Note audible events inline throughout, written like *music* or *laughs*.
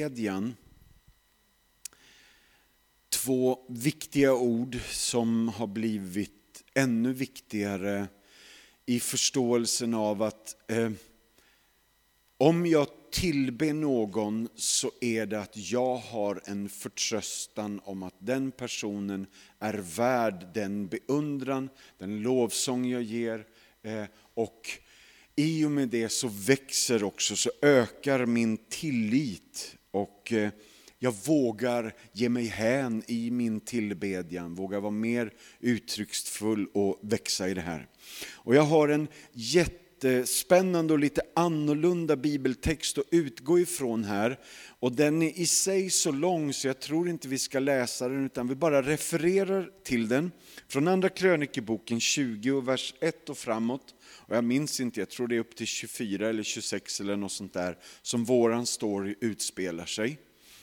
Kedjan. Två viktiga ord som har blivit ännu viktigare i förståelsen av att eh, om jag tillber någon så är det att jag har en förtröstan om att den personen är värd den beundran, den lovsång jag ger eh, och i och med det så växer också, så ökar min tillit och eh, jag vågar ge mig hän i min tillbedjan, vågar vara mer uttrycksfull och växa i det här. Och jag har en jättespännande och lite annorlunda bibeltext att utgå ifrån här. Och den är i sig så lång så jag tror inte vi ska läsa den utan vi bara refererar till den. Från Andra krönikeboken 20 och vers 1 och framåt. Och jag minns inte, jag tror det är upp till 24 eller 26 eller något sånt där som våran story utspelar sig.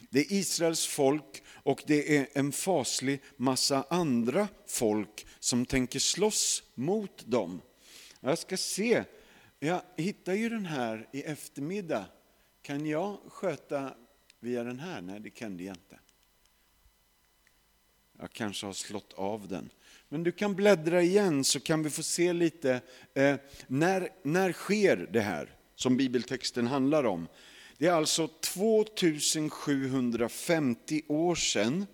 Det är Israels folk och det är en faslig massa andra folk som tänker slåss mot dem. Jag ska se, jag hittar ju den här i eftermiddag. Kan jag sköta via den här? Nej, det kan jag inte. Jag kanske har slått av den. Men du kan bläddra igen så kan vi få se lite, eh, när, när sker det här som bibeltexten handlar om? Det är alltså 2750 år sedan,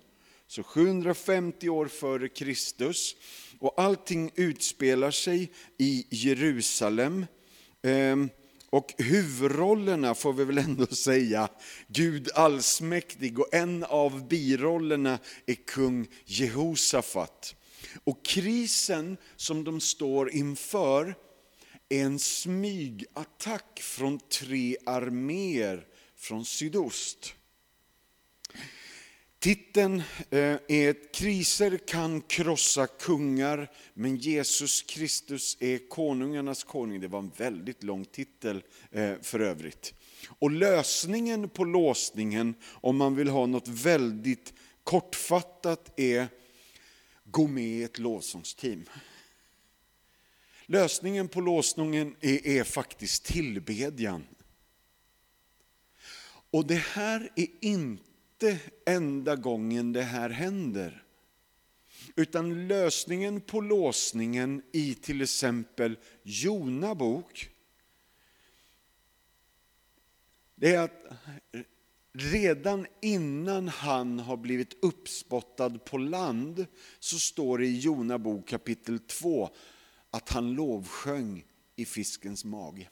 så 750 år före Kristus. Och allting utspelar sig i Jerusalem. Eh, och huvudrollerna får vi väl ändå *laughs* säga Gud allsmäktig och en av birollerna är kung Jehosafat. Och krisen som de står inför är en smygattack från tre arméer från sydost. Titeln eh, är Kriser kan krossa kungar, men Jesus Kristus är konungarnas konung. Det var en väldigt lång titel eh, för övrigt. Och lösningen på låsningen, om man vill ha något väldigt kortfattat, är gå med i ett lovsångsteam. Lösningen på låsningen är, är faktiskt tillbedjan. Och det här är inte enda gången det här händer. Utan lösningen på låsningen i till exempel Jona bok, det är att redan innan han har blivit uppspottad på land så står det i Jona bok kapitel 2 att han lovsjöng i fiskens mage.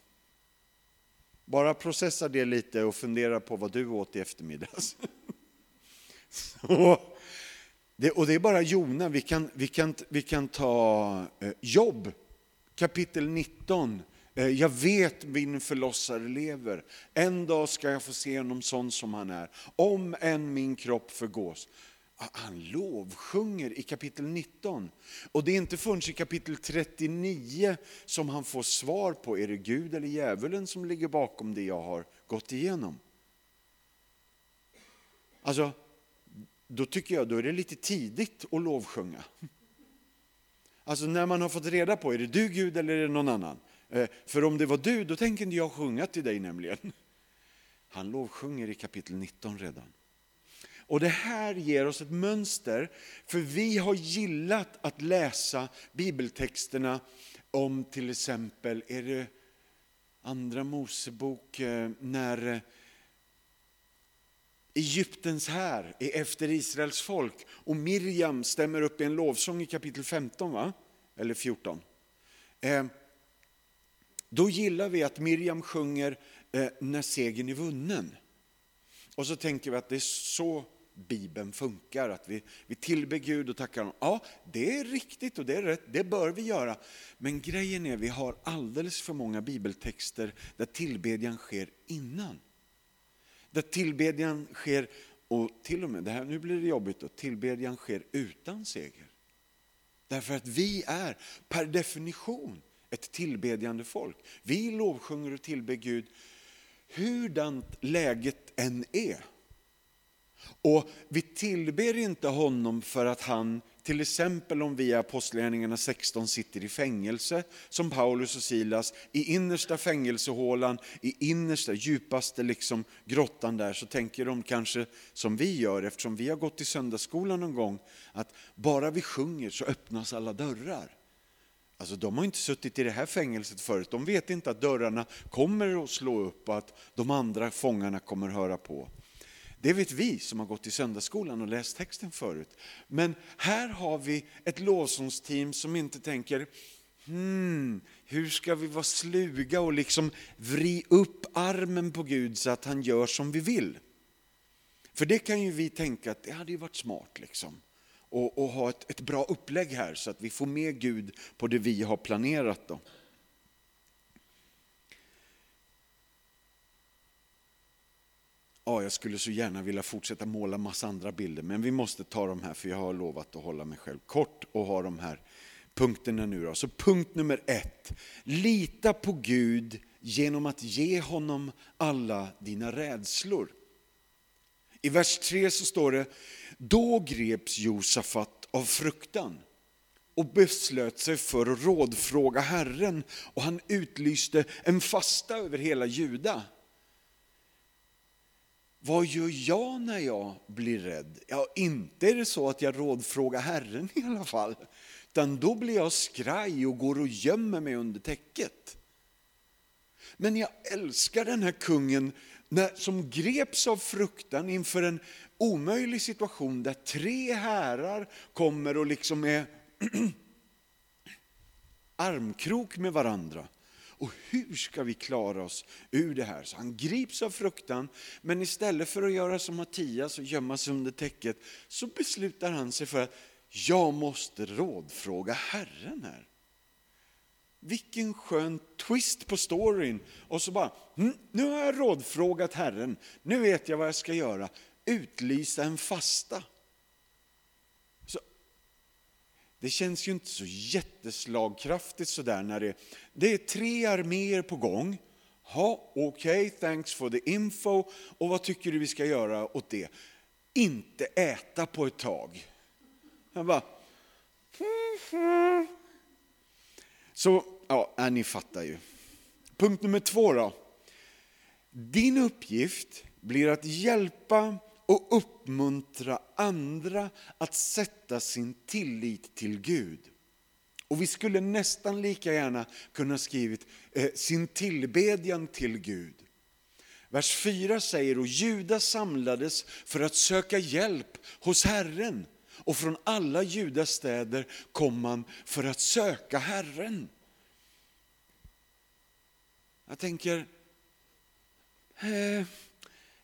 Bara processa det lite och fundera på vad du åt i eftermiddags. *laughs* Så, det, och det är bara Jona, vi kan, vi kan, vi kan ta eh, Jobb, kapitel 19. Eh, jag vet min förlossare lever, en dag ska jag få se honom sån som han är, om än min kropp förgås ah, han lovsjunger i kapitel 19. Och det är inte förrän i kapitel 39 som han får svar på, är det Gud eller djävulen som ligger bakom det jag har gått igenom? Alltså, då tycker jag då är det lite tidigt att lovsjunga. Alltså när man har fått reda på, är det du Gud eller är det någon annan? Eh, för om det var du, då tänker inte jag sjunga till dig nämligen. *laughs* Han lovsjunger i kapitel 19 redan. Och det här ger oss ett mönster, för vi har gillat att läsa bibeltexterna om till exempel, är det Andra Mosebok, eh, när eh, Egyptens här är efter Israels folk och Miriam stämmer upp i en lovsång i kapitel 15, va? eller 14. Då gillar vi att Miriam sjunger eh, när segern är vunnen. Och så tänker vi att det är så Bibeln funkar, att vi, vi tillber Gud och tackar honom. Ja, det är riktigt och det är rätt, det bör vi göra. Men grejen är, vi har alldeles för många bibeltexter där tillbedjan sker innan. Där tillbedjan sker, och till och med, det här, nu blir det jobbigt, då, tillbedjan sker utan seger. Därför att vi är per definition ett tillbedjande folk. Vi lovsjunger och tillber Gud hurdant läget än är. Och vi tillber inte honom för att han, till exempel om vi i Apostlagärningarna 16 sitter i fängelse, som Paulus och Silas, i innersta fängelsehålan, i innersta, djupaste liksom grottan där, så tänker de kanske som vi gör, eftersom vi har gått i söndagsskolan någon gång, att bara vi sjunger så öppnas alla dörrar. Alltså de har inte suttit i det här fängelset förut, de vet inte att dörrarna kommer att slå upp och att de andra fångarna kommer att höra på. Det vet vi som har gått i söndagsskolan och läst texten förut. Men här har vi ett lovsångsteam som inte tänker, hmm, hur ska vi vara sluga och liksom vri upp armen på Gud så att han gör som vi vill. För det kan ju vi tänka att det hade ju varit smart liksom. Och, och ha ett, ett bra upplägg här så att vi får med Gud på det vi har planerat. Då. Ja, jag skulle så gärna vilja fortsätta måla massa andra bilder, men vi måste ta de här för jag har lovat att hålla mig själv kort och ha de här punkterna nu. Då. Så punkt nummer ett, lita på Gud genom att ge honom alla dina rädslor. I vers 3 så står det, då greps Josafat av fruktan och beslöt sig för att rådfråga Herren och han utlyste en fasta över hela Juda. Vad gör jag när jag blir rädd? Ja, inte är det så att jag rådfrågar Herren i alla fall. Utan då blir jag skraj och går och gömmer mig under täcket. Men jag älskar den här kungen som greps av fruktan inför en omöjlig situation där tre härar kommer och liksom är *clears throat* armkrok med varandra. Och hur ska vi klara oss ur det här? Så han grips av fruktan, men istället för att göra som Mattias och gömma sig under täcket så beslutar han sig för att jag måste rådfråga Herren här. Vilken skön twist på storyn. Och så bara, hm, nu har jag rådfrågat Herren, nu vet jag vad jag ska göra. Utlysa en fasta. Det känns ju inte så jätteslagkraftigt sådär när det, det är tre arméer på gång. Ja, okej, okay, thanks for the info. Och vad tycker du vi ska göra åt det? Inte äta på ett tag. Jag bara... Mhm. Så, ja, äh, ni fattar ju. Punkt nummer två då. Din uppgift blir att hjälpa och uppmuntra andra att sätta sin tillit till Gud. Och vi skulle nästan lika gärna kunna skrivit eh, sin tillbedjan till Gud. Vers 4 säger, och Juda samlades för att söka hjälp hos Herren. Och från alla Judas städer kom man för att söka Herren. Jag tänker, eh,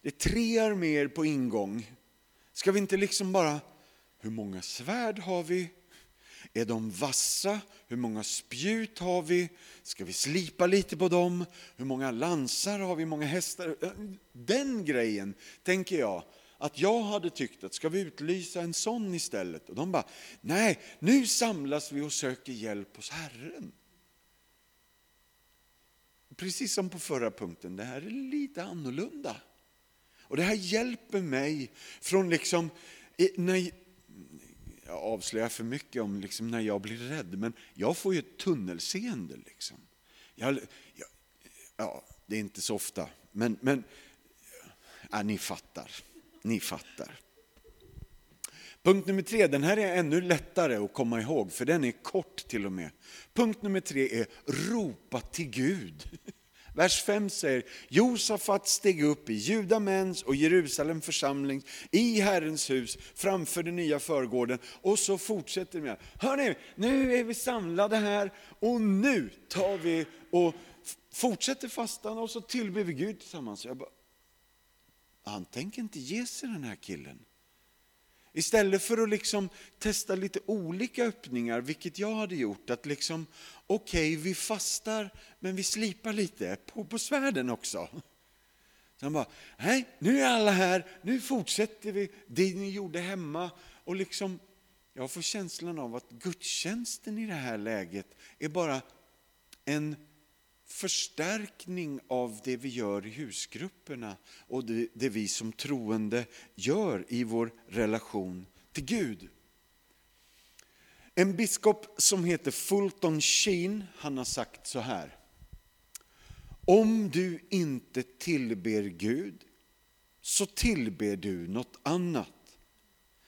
det är tre arméer på ingång. Ska vi inte liksom bara, hur många svärd har vi? Är de vassa? Hur många spjut har vi? Ska vi slipa lite på dem? Hur många lansar har vi? Hur många hästar? Eh, den grejen tänker jag att jag hade tyckt att ska vi utlysa en sån istället? Och de bara, nej, nu samlas vi och söker hjälp hos Herren. Precis som på förra punkten, det här är lite annorlunda. Och det här hjälper mig från liksom, när, jag avslöjar för mycket om liksom när jag blir rädd, men jag får ju ett tunnelseende. Liksom. Jag, jag, ja, det är inte så ofta, men, men ja, ni fattar. Ni fattar. Punkt nummer tre, den här är ännu lättare att komma ihåg, för den är kort till och med. Punkt nummer tre är ropa till Gud. *laughs* Vers 5 säger, Josafat steg upp i Judamäns och Jerusalem församling i Herrens hus framför den nya förgården. Och så fortsätter det med, hörni, nu är vi samlade här och nu tar vi och fortsätter fastan och så tillber vi Gud tillsammans. Jag bara, han tänker inte ge sig den här killen. Istället för att liksom testa lite olika öppningar, vilket jag hade gjort, att liksom, okej, okay, vi fastar, men vi slipar lite på, på svärden också. Så han bara, nej, nu är alla här, nu fortsätter vi det ni gjorde hemma. Och liksom, jag får känslan av att gudstjänsten i det här läget är bara en förstärkning av det vi gör i husgrupperna och det, det vi som troende gör i vår relation till Gud. En biskop som heter Fulton Sheen, han har sagt så här. Om du inte tillber Gud så tillber du något annat.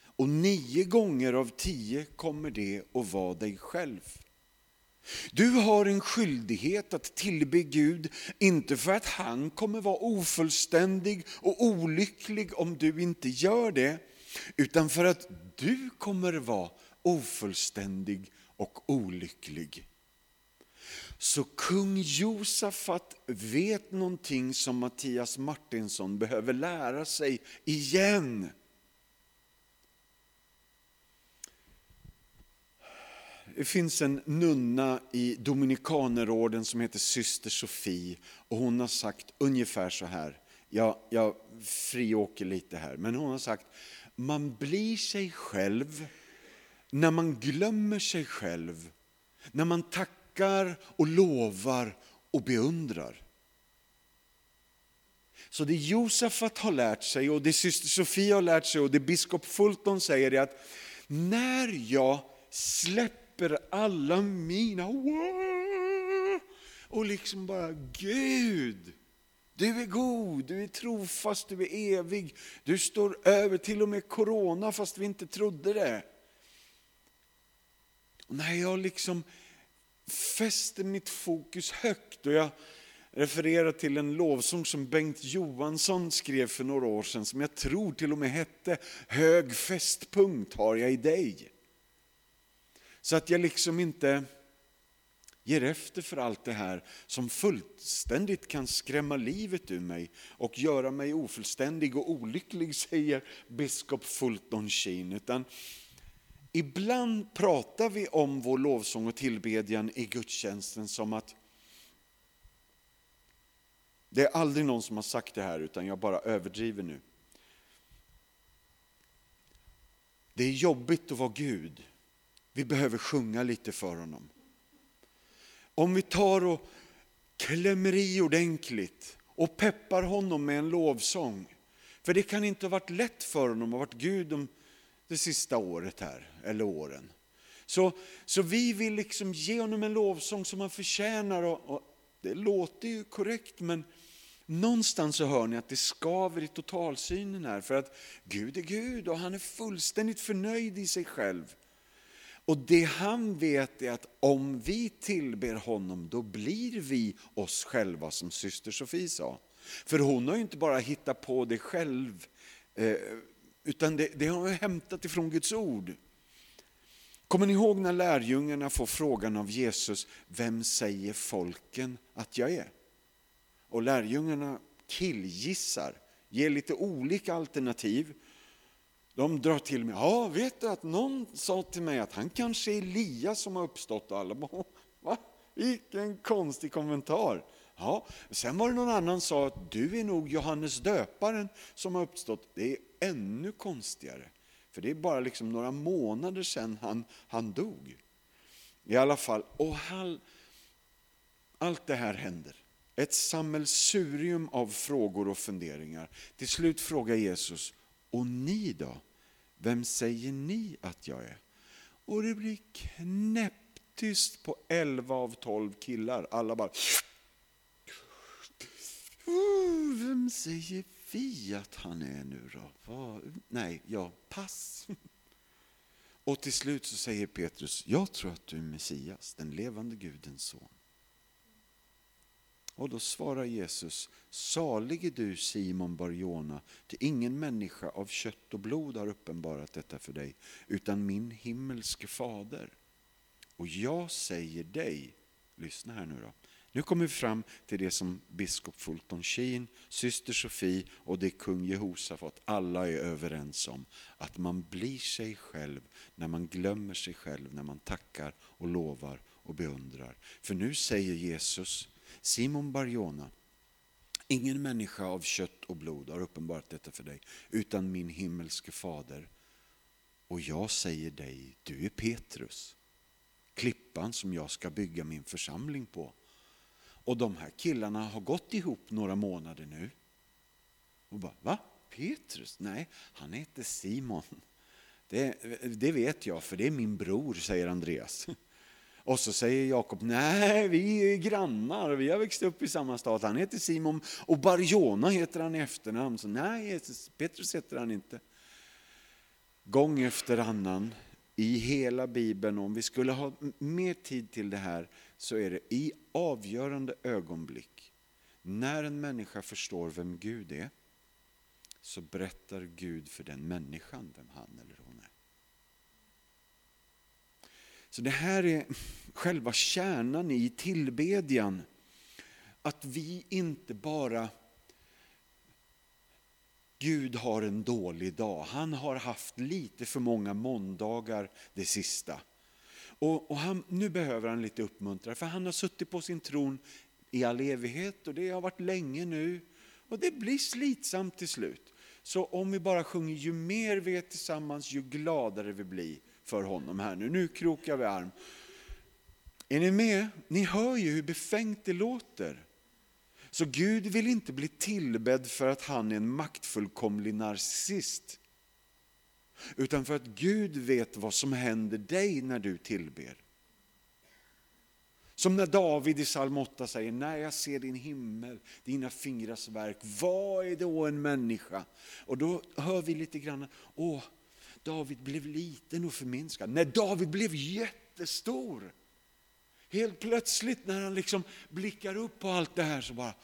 Och nio gånger av tio kommer det att vara dig själv. Du har en skyldighet att tillbe Gud, inte för att han kommer vara ofullständig och olycklig om du inte gör det, utan för att du kommer vara ofullständig och olycklig. Så kung Josafat vet någonting som Mattias Martinsson behöver lära sig igen. Det finns en nunna i Dominikanerorden som heter syster Sofie och hon har sagt ungefär så här. Jag, jag friåker lite här, men hon har sagt man blir sig själv när man glömmer sig själv, när man tackar och lovar och beundrar. Så det Josafat har lärt sig och det syster Sofia har lärt sig och det biskop Fulton säger är att när jag släpper alla mina och liksom bara Gud, du är god, du är trofast, du är evig, du står över till och med corona fast vi inte trodde det. Och när jag liksom fäster mitt fokus högt och jag refererar till en lovsång som Bengt Johansson skrev för några år sedan som jag tror till och med hette Hög fästpunkt har jag i dig. Så att jag liksom inte ger efter för allt det här som fullständigt kan skrämma livet ur mig och göra mig ofullständig och olycklig, säger biskop Fulton Sheen. Utan Ibland pratar vi om vår lovsång och tillbedjan i gudstjänsten som att det är aldrig någon som har sagt det här utan jag bara överdriver nu. Det är jobbigt att vara Gud. Vi behöver sjunga lite för honom. Om vi tar och klämmer i ordentligt och peppar honom med en lovsång. För det kan inte ha varit lätt för honom att vara Gud det sista året här, eller åren. Så, så vi vill liksom ge honom en lovsång som han förtjänar. Och, och det låter ju korrekt men någonstans så hör ni att det skaver i totalsynen här. För att Gud är Gud och han är fullständigt förnöjd i sig själv. Och det han vet är att om vi tillber honom då blir vi oss själva som syster Sofie sa. För hon har ju inte bara hittat på det själv eh, utan det, det har hon hämtat ifrån Guds ord. Kommer ni ihåg när lärjungarna får frågan av Jesus, vem säger folken att jag är? Och lärjungarna killgissar, ger lite olika alternativ. De drar till med, ja vet du att någon sa till mig att han kanske är Elias som har uppstått och alla bara, va? Vilken konstig kommentar. Ja, sen var det någon annan som sa att du är nog Johannes döparen som har uppstått. Det är ännu konstigare. För det är bara liksom några månader sedan han, han dog. I alla fall, och all, allt det här händer. Ett sammelsurium av frågor och funderingar. Till slut frågar Jesus, och ni då? Vem säger ni att jag är? Och det blir knäpptyst på 11 av 12 killar. Alla bara vem säger vi att han är nu då? Vad? Nej, ja, pass. Och till slut så säger Petrus, jag tror att du är Messias, den levande Gudens son. Och då svarar Jesus, salig är du Simon Barjona, till ingen människa av kött och blod har uppenbarat detta för dig, utan min himmelske fader. Och jag säger dig, lyssna här nu då, nu kommer vi fram till det som biskop Fulton Sheen, syster Sofie och det kung Jehosafat alla är överens om. Att man blir sig själv när man glömmer sig själv, när man tackar och lovar och beundrar. För nu säger Jesus, Simon Barjona, ingen människa av kött och blod har uppenbarat detta för dig, utan min himmelske fader. Och jag säger dig, du är Petrus, klippan som jag ska bygga min församling på Och de här killarna har gått ihop några månader nu. Och bara, va? Petrus? Nej, han heter Simon. Det, det vet jag, för det är min bror, säger Andreas. *laughs* Och så säger Jakob, nej vi är grannar, vi har växt upp i samma stad. Han heter Simon och Barjona heter han i efternamn. Så nej, Petrus heter han inte. Gång efter annan i hela Bibeln, om vi skulle ha mer tid till det här, så är det i avgörande ögonblick, när en människa förstår vem Gud är, så berättar Gud för den människan vem han eller hon är. Så det här är själva kärnan i tillbedjan. Att vi inte bara Gud har en dålig dag. Han har haft lite för många måndagar det sista. Och, och han, nu behöver han lite uppmuntran, för han har suttit på sin tron i all evighet och det har varit länge nu. Och det blir slitsamt till slut. Så om vi bara sjunger ju mer vi är tillsammans, ju gladare vi blir för honom här nu. Nu krokar vi arm. Är ni med? Ni hör ju hur befängt det låter. Så Gud vill inte bli tillbedd för att han är en maktfullkomlig narcissist. Utan för att Gud vet vad som händer dig när du tillber. Som när David i psalm 8 säger, när jag ser din himmel, dina fingrars verk, vad är då en människa? Och då hör vi lite grann, åh, David blev liten och förminskad. När David blev jättestor. Helt plötsligt när han liksom blickar upp på allt det här så bara,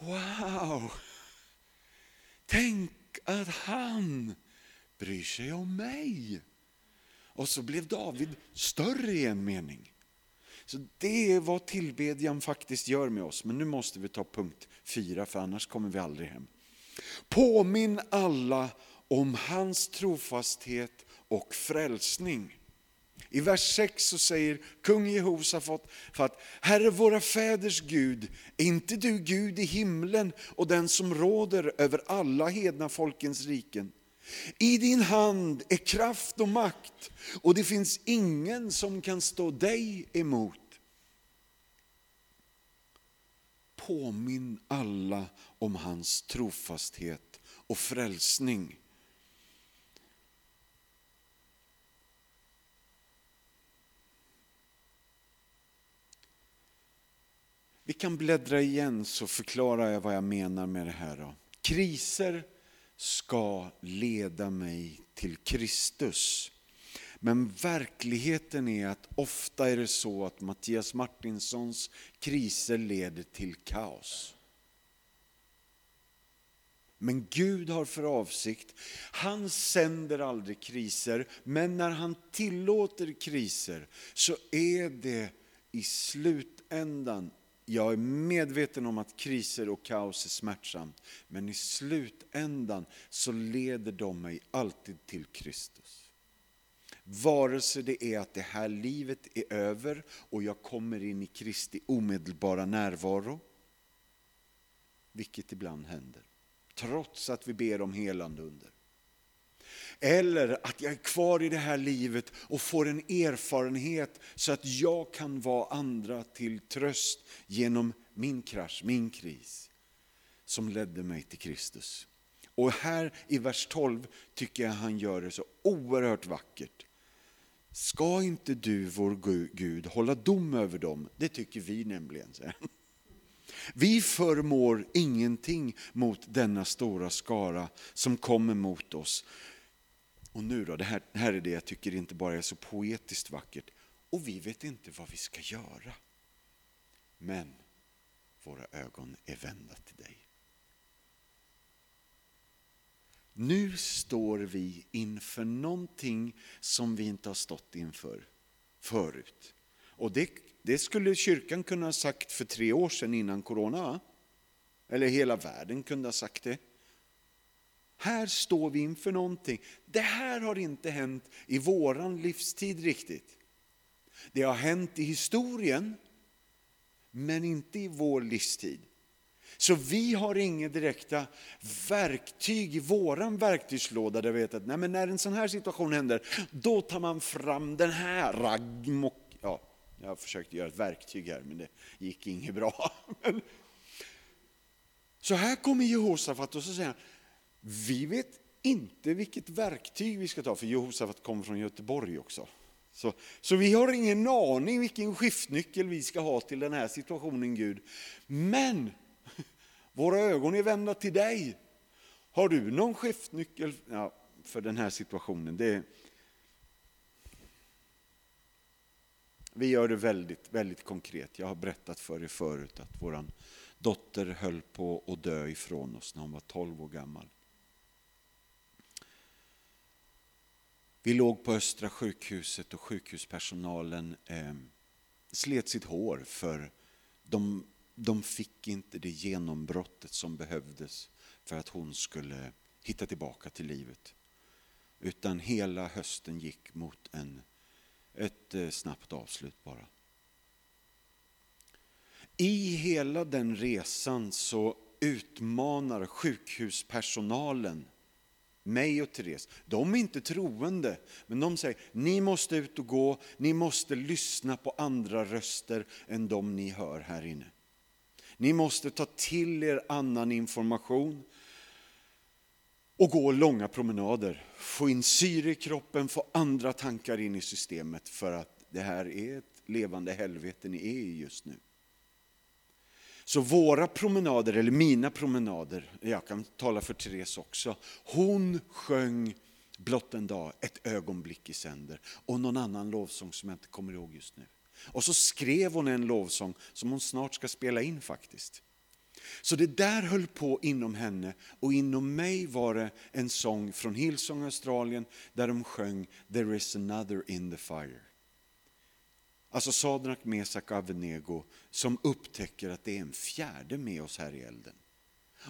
wow! Tänk att han bryr sig om mig. Och så blev David större i en mening. Så det är vad tillbedjan faktiskt gör med oss. Men nu måste vi ta punkt fyra för annars kommer vi aldrig hem. Påminn alla om hans trofasthet och frälsning. I vers 6 så säger kung Jehosafat för att Herre våra fäders Gud, är inte du Gud i himlen och den som råder över alla hedna folkens riken? I din hand är kraft och makt och det finns ingen som kan stå dig emot. Påminn alla om hans trofasthet och frälsning. Vi kan bläddra igen så förklarar jag vad jag menar med det här. Då. Kriser ska leda mig till Kristus. Men verkligheten är att ofta är det så att Mattias Martinssons kriser leder till kaos. Men Gud har för avsikt, han sänder aldrig kriser, men när han tillåter kriser så är det i slutändan jag är medveten om att kriser och kaos är smärtsamt, men i slutändan så leder de mig alltid till Kristus. Vare sig det är att det här livet är över och jag kommer in i Kristi omedelbara närvaro, vilket ibland händer, trots att vi ber om helande under. Eller att jag är kvar i det här livet och får en erfarenhet så att jag kan vara andra till tröst genom min krasch, min kris som ledde mig till Kristus. Och här i vers 12 tycker jag han gör det så oerhört vackert. Ska inte du, vår Gud, hålla dom över dem? Det tycker vi nämligen. Vi förmår ingenting mot denna stora skara som kommer mot oss. Och nu då, det här, det här är det jag tycker inte bara är så poetiskt vackert. Och vi vet inte vad vi ska göra. Men våra ögon är vända till dig. Nu står vi inför någonting som vi inte har stått inför förut. Och det, det skulle kyrkan kunna ha sagt för tre år sedan innan corona. Eller hela världen kunde ha sagt det. Här står vi inför någonting. Det här har inte hänt i våran livstid riktigt. Det har hänt i historien, men inte i vår livstid. Så vi har inga direkta verktyg i våran verktygslåda där vi vet att nej, men när en sån här situation händer, då tar man fram den här ragmok, ja, Jag försökte göra ett verktyg här, men det gick inget bra. *laughs* Så här kommer Jehosafat och så säger han, vi vet inte vilket verktyg vi ska ta, för Jehosafat kommer från Göteborg också. Så, så vi har ingen aning vilken skiftnyckel vi ska ha till den här situationen Gud. Men *laughs* våra ögon är vända till dig. Har du någon skiftnyckel ja, för den här situationen? Det, vi gör det väldigt, väldigt konkret. Jag har berättat för er förut att vår dotter höll på att dö ifrån oss när hon var 12 år gammal. Vi låg på Östra sjukhuset och sjukhuspersonalen eh, slet sitt hår för de, de fick inte det genombrottet som behövdes för att hon skulle hitta tillbaka till livet. Utan hela hösten gick mot en, ett eh, snabbt avslut bara. I hela den resan så utmanar sjukhuspersonalen mig och Therese. De är inte troende, men de säger ni måste ut och gå, ni måste lyssna på andra röster än de ni hör här inne. Ni måste ta till er annan information och gå långa promenader. Få in syre i kroppen, få andra tankar in i systemet för att det här är ett levande helvete ni är i just nu. Så våra promenader, eller mina promenader, jag kan tala för Therese också, hon sjöng Blott en dag, ett ögonblick i sänder och någon annan lovsång som jag inte kommer ihåg just nu. Och så skrev hon en lovsång som hon snart ska spela in faktiskt. Så det där höll på inom henne och inom mig var det en sång från Hillsong Australien där de sjöng There is another in the fire. Alltså Sadrak, Mesak och Avenego som upptäcker att det är en fjärde med oss här i elden.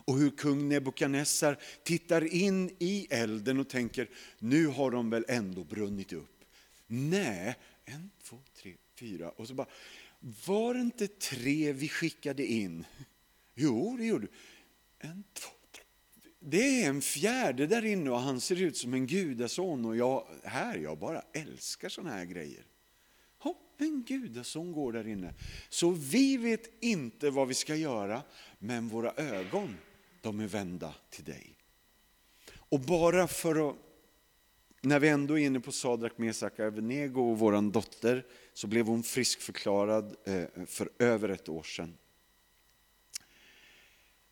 Och hur kung Nebukadnessar tittar in i elden och tänker, nu har de väl ändå brunnit upp. Nej, en, två, tre, fyra och så bara, var det inte tre vi skickade in? Jo, det gjorde du. En, två, tre. Det är en fjärde där inne och han ser ut som en gudason och jag, här, jag bara älskar sådana här grejer en gudason går där inne. Så vi vet inte vad vi ska göra, men våra ögon, de är vända till dig. Och bara för att, när vi ändå är inne på Sadrak, Mesak Avenego och vår dotter, så blev hon friskförklarad eh, för över ett år sedan.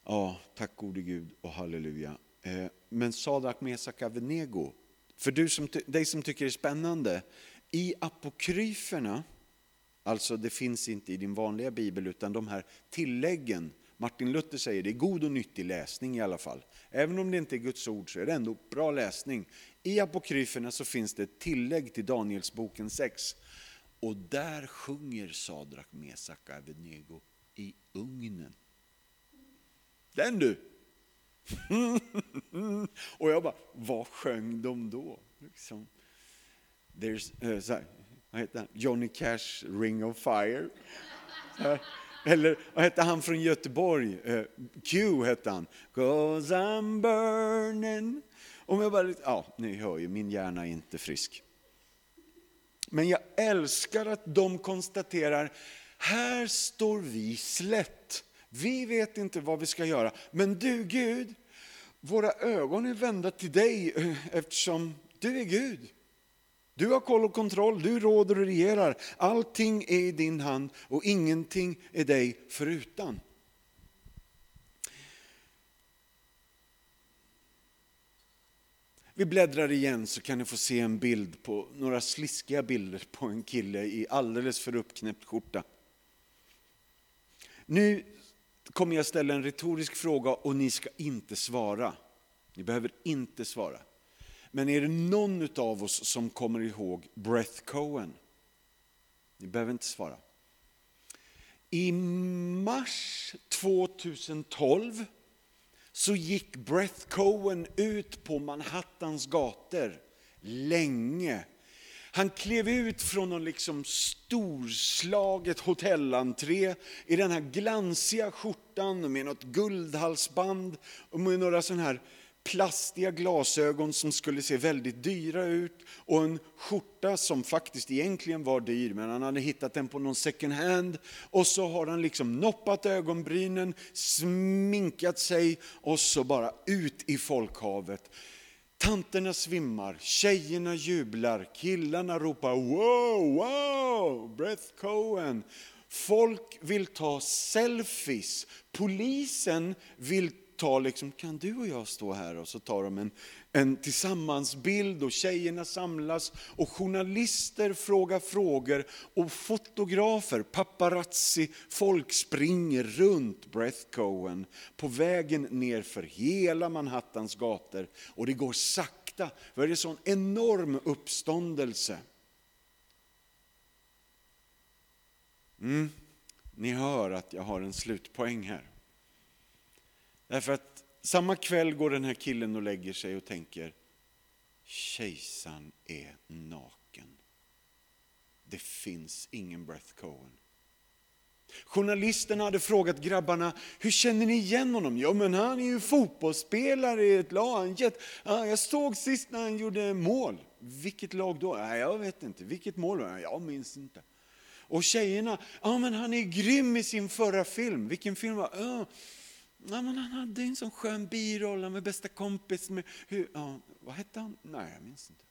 Ja, tack gode Gud och halleluja. Eh, men Sadrak, Mesak Avenego, för du som, dig som tycker det är spännande, i apokryferna Alltså det finns inte i din vanliga bibel utan de här tilläggen. Martin Luther säger det är god och nyttig läsning i alla fall. Även om det inte är Guds ord så är det ändå bra läsning. I apokryferna så finns det ett tillägg till Danielsboken 6. Och där sjunger Sadrak, Mesak och Abednego i ugnen. Den du! *laughs* och jag bara, vad sjöng de då? Liksom. There's, uh, vad heter han? Johnny Cash, Ring of Fire. Eh, eller vad hette han från Göteborg? Eh, Q hette han. Cause I'm burning. Om jag bara, ja, ni hör ju, min hjärna är inte frisk. Men jag älskar att de konstaterar, här står vi slätt. Vi vet inte vad vi ska göra. Men du Gud, våra ögon är vända till dig eh, eftersom du är Gud. Du har koll och kontroll, du råder och regerar. Allting är i din hand och ingenting är dig förutan. Vi bläddrar igen så kan ni få se en bild på några sliskiga bilder på en kille i alldeles för uppknäppt skjorta. Nu kommer jag ställa en retorisk fråga och ni ska inte svara. Ni behöver inte svara. Men är det någon av oss som kommer ihåg Breath Cohen? Ni behöver inte svara. I mars 2012 så gick Breath Cohen ut på Manhattans gator länge. Han klev ut från någon liksom storslaget hotellentré i den här glansiga skjortan med något guldhalsband och med några sådana här plastiga glasögon som skulle se väldigt dyra ut och en skjorta som faktiskt egentligen var dyr men han hade hittat den på någon second hand. Och så har han liksom noppat ögonbrynen, sminkat sig och så bara ut i folkhavet. Tanterna svimmar, tjejerna jublar, killarna ropar wow, wow, Breath Cohen. Folk vill ta selfies. Polisen vill ta, liksom, kan du och jag stå här? Och så tar de en, en tillsammansbild och tjejerna samlas och journalister frågar frågor och fotografer, paparazzi, folk springer runt Breath Cohen på vägen ner för hela Manhattans gator och det går sakta, för det är sån enorm uppståndelse. Mm. Ni hör att jag har en slutpoäng här. Därför att samma kväll går den här killen och lägger sig och tänker, kejsaren är naken. Det finns ingen Breath Cohen. Journalisterna hade frågat grabbarna, hur känner ni igen honom? Ja men han är ju fotbollsspelare i ett lag. Jag såg sist när han gjorde mål. Vilket lag då? Jag vet inte. Vilket mål var det? Jag minns inte. Och tjejerna, ja men han är grym i sin förra film. Vilken film var det? Ja, men han hade en sån skön biroll han var bästa kompis. Med, hur, ja, vad hette han? Nej, jag minns inte.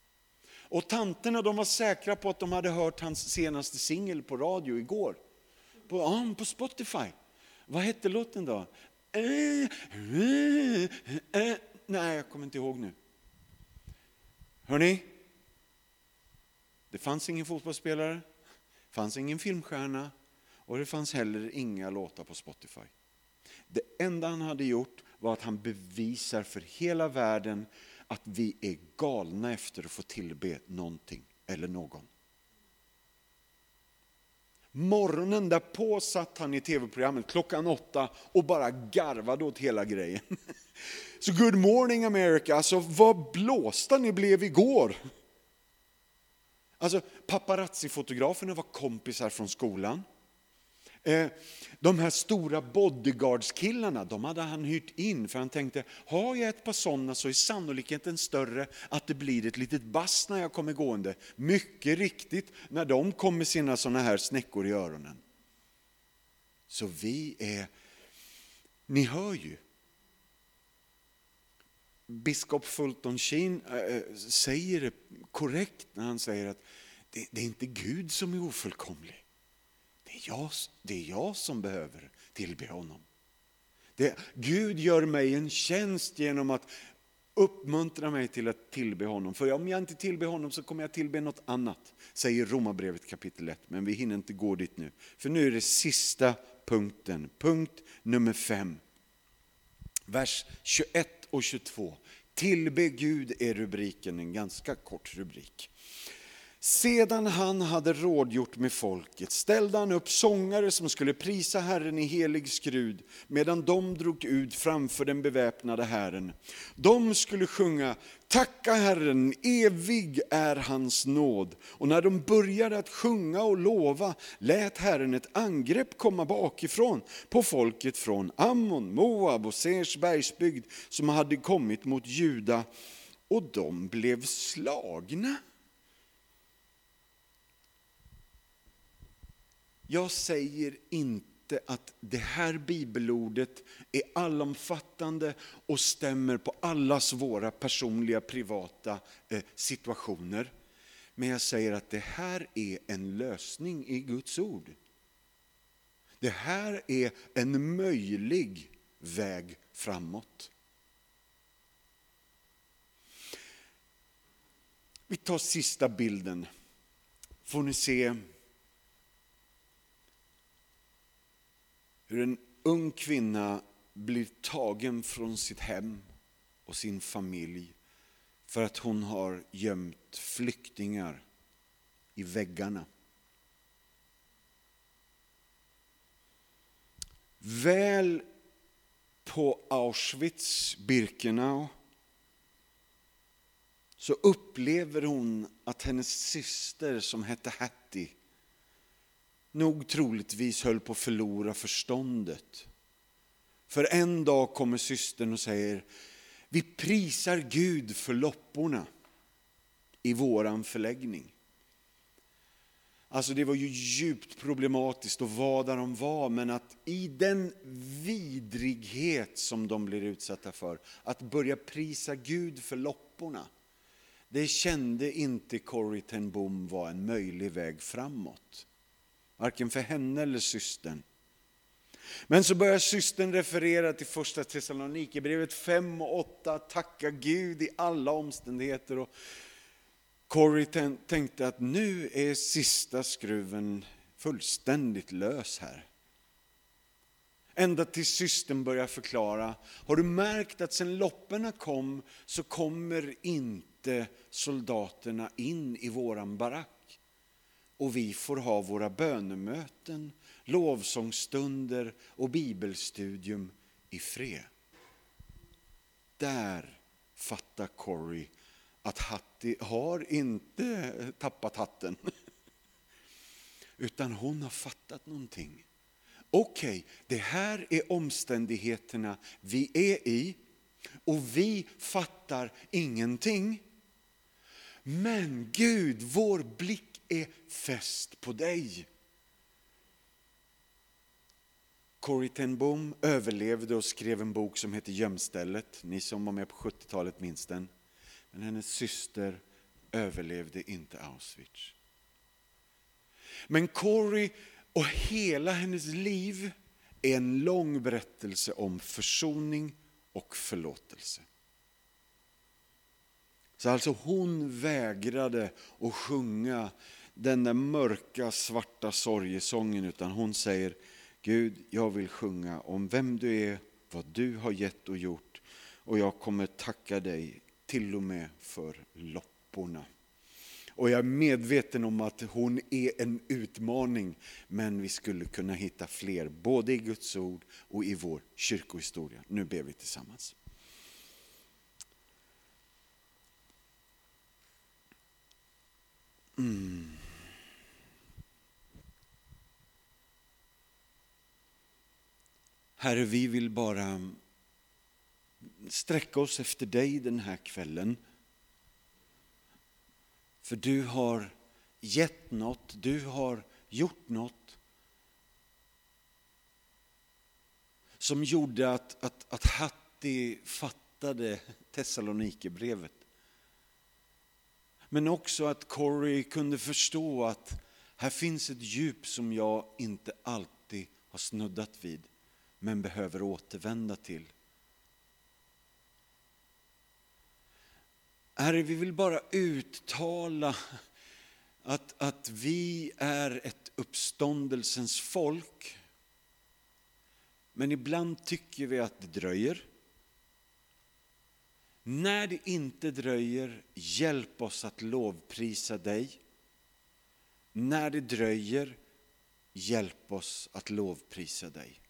Och tanterna de var säkra på att de hade hört hans senaste singel på radio igår. På, ja, på Spotify. Vad hette låten då? Äh, äh, äh, nej, jag kommer inte ihåg nu. Hörni, det fanns ingen fotbollsspelare, det fanns ingen filmstjärna och det fanns heller inga låtar på Spotify. Det enda han hade gjort var att han bevisar för hela världen att vi är galna efter att få tillbe någonting eller någon. Morgonen därpå satt han i tv-programmet klockan åtta och bara garvade åt hela grejen. *laughs* Så good morning America, alltså vad blåsta ni blev igår. Alltså paparazzi-fotograferna var kompisar från skolan. Eh, de här stora bodyguardskillarna, de hade han hyrt in för han tänkte, har jag ett par sådana så är sannolikheten större att det blir ett litet bass när jag kommer gående. Mycket riktigt, när de kom med sina sådana här snäckor i öronen. Så vi är, ni hör ju. Biskop Fulton Sheen eh, eh, säger det korrekt när han säger att det, det är inte Gud som är ofullkomlig. Det är jag, det är jag som behöver tillbe honom. Det, Gud gör mig en tjänst genom att uppmuntra mig till att tillbe honom. För om jag inte tillber honom så kommer jag tillbe något annat, säger Romarbrevet kapitel 1. Men vi hinner inte gå dit nu. För nu är det sista punkten, punkt nummer 5. Vers 21 och 22. Tillbe Gud är rubriken, en ganska kort rubrik. Sedan han hade rådgjort med folket ställde han upp sångare som skulle prisa Herren i helig skrud medan de drog ut framför den beväpnade Herren. De skulle sjunga Tacka Herren, evig är hans nåd. Och när de började att sjunga och lova lät Herren ett angrepp komma bakifrån på folket från Ammon, Moab och Sers bergsbygd som hade kommit mot Juda och de blev slagna. Jag säger inte att det här bibelordet är allomfattande och stämmer på allas våra personliga privata eh, situationer. Men jag säger att det här är en lösning i Guds ord. Det här är en möjlig väg framåt. Vi tar sista bilden. Får ni se Hur en ung kvinna blir tagen från sitt hem och sin familj för att hon har gömt flyktingar i väggarna. Väl på Auschwitz-Birkenau så upplever hon att hennes syster som hette Hattie nog troligtvis höll på att förlora förståndet. För en dag kommer systern och säger, Vi prisar Gud för lopporna i våran förläggning. Alltså det var ju djupt problematiskt att vara där de var, men att i den vidrighet som de blir utsatta för, att börja prisa Gud för lopporna, det kände inte Corrie ten Boom var en möjlig väg framåt. Varken för henne eller systern. Men så börjar systern referera till första Thessalonikerbrevet 5 och 8, tacka Gud i alla omständigheter. Och Corrie tänkte att nu är sista skruven fullständigt lös här. Ända tills systern börjar förklara, har du märkt att sen lopporna kom så kommer inte soldaterna in i våran barack. Och vi får ha våra bönemöten, lovsångsstunder och bibelstudium i fred. Där fattar Corrie att Hattie har inte tappat hatten. *laughs* Utan hon har fattat någonting. Okej, okay, det här är omständigheterna vi är i och vi fattar ingenting. Men Gud, vår blick är fäst på dig. Corrie ten Boom överlevde och skrev en bok som heter Gömstället. Ni som var med på 70-talet minns den. Men hennes syster överlevde inte Auschwitz. Men Corrie och hela hennes liv är en lång berättelse om försoning och förlåtelse. Så alltså hon vägrade att sjunga den där mörka svarta sorgesången utan hon säger Gud, jag vill sjunga om vem du är, vad du har gett och gjort och jag kommer tacka dig till och med för lopporna. Och jag är medveten om att hon är en utmaning, men vi skulle kunna hitta fler, både i Guds ord och i vår kyrkohistoria. Nu ber vi tillsammans. Mm. Herre, vi vill bara sträcka oss efter dig den här kvällen. För du har gett något, du har gjort något som gjorde att, att, att Hatti fattade Thessalonikerbrevet. Men också att Corey kunde förstå att här finns ett djup som jag inte alltid har snuddat vid, men behöver återvända till. Herre, vi vill bara uttala att, att vi är ett uppståndelsens folk. Men ibland tycker vi att det dröjer. När det inte dröjer, hjälp oss att lovprisa dig. När det dröjer, hjälp oss att lovprisa dig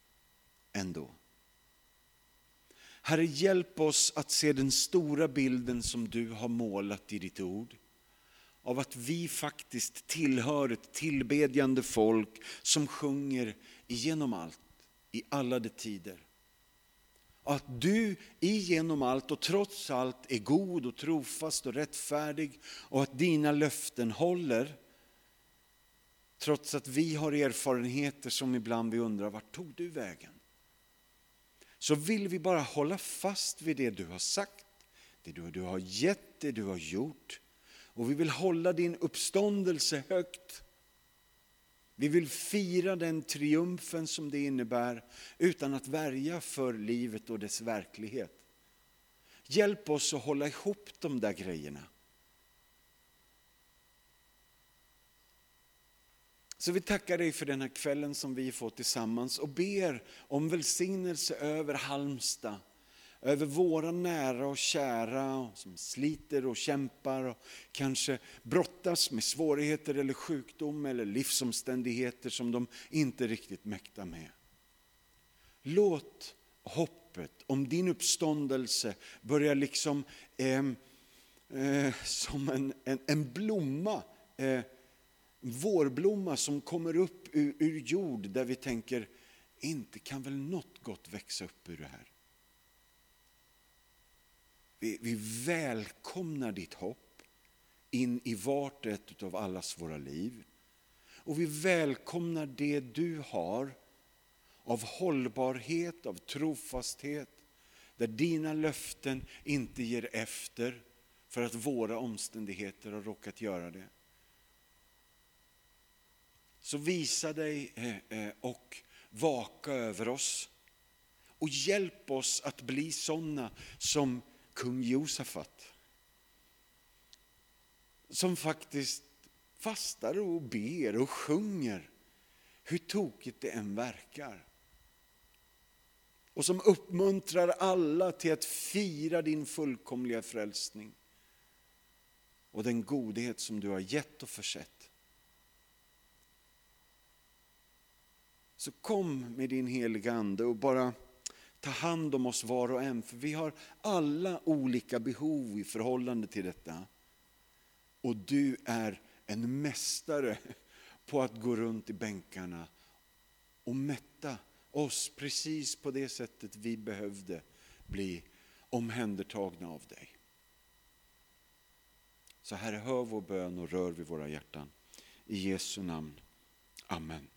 ändå. Herre, hjälp oss att se den stora bilden som du har målat i ditt ord. Av att vi faktiskt tillhör ett tillbedjande folk som sjunger igenom allt, i alla de tider. Att du igenom allt och trots allt är god och trofast och rättfärdig och att dina löften håller. Trots att vi har erfarenheter som ibland vi undrar, vart tog du vägen? Så vill vi bara hålla fast vid det du har sagt, det du har gett, det du har gjort. Och vi vill hålla din uppståndelse högt. Vi vill fira den triumfen som det innebär utan att värja för livet och dess verklighet. Hjälp oss att hålla ihop de där grejerna. Så vi tackar dig för den här kvällen som vi får tillsammans och ber om välsignelse över Halmstad, över våra nära och kära som sliter och kämpar och kanske brottas med svårigheter eller sjukdom eller livsomständigheter som de inte riktigt mäktar med. Låt hoppet om din uppståndelse börja liksom eh, eh, som en, en, en blomma eh, vårblomma som kommer upp ur, ur jord där vi tänker, inte kan väl något gott växa upp ur det här? Vi, vi välkomnar ditt hopp in i vart och ett av allas våra liv. Och vi välkomnar det du har av hållbarhet, av trofasthet, där dina löften inte ger efter för att våra omständigheter har råkat göra det. Så visa dig eh, eh, och vaka över oss och hjälp oss att bli sådana som kung Josafat. Som faktiskt fastar och ber och sjunger, hur tokigt det än verkar. Och som uppmuntrar alla till att fira din fullkomliga frälsning och den godhet som du har gett och försett. Så kom med din heliga Ande och bara ta hand om oss var och en, för vi har alla olika behov i förhållande till detta. Och du är en mästare på att gå runt i bänkarna och mätta oss precis på det sättet vi behövde bli omhändertagna av dig. Så Herre, hör vår bön och rör vid våra hjärtan. I Jesu namn. Amen.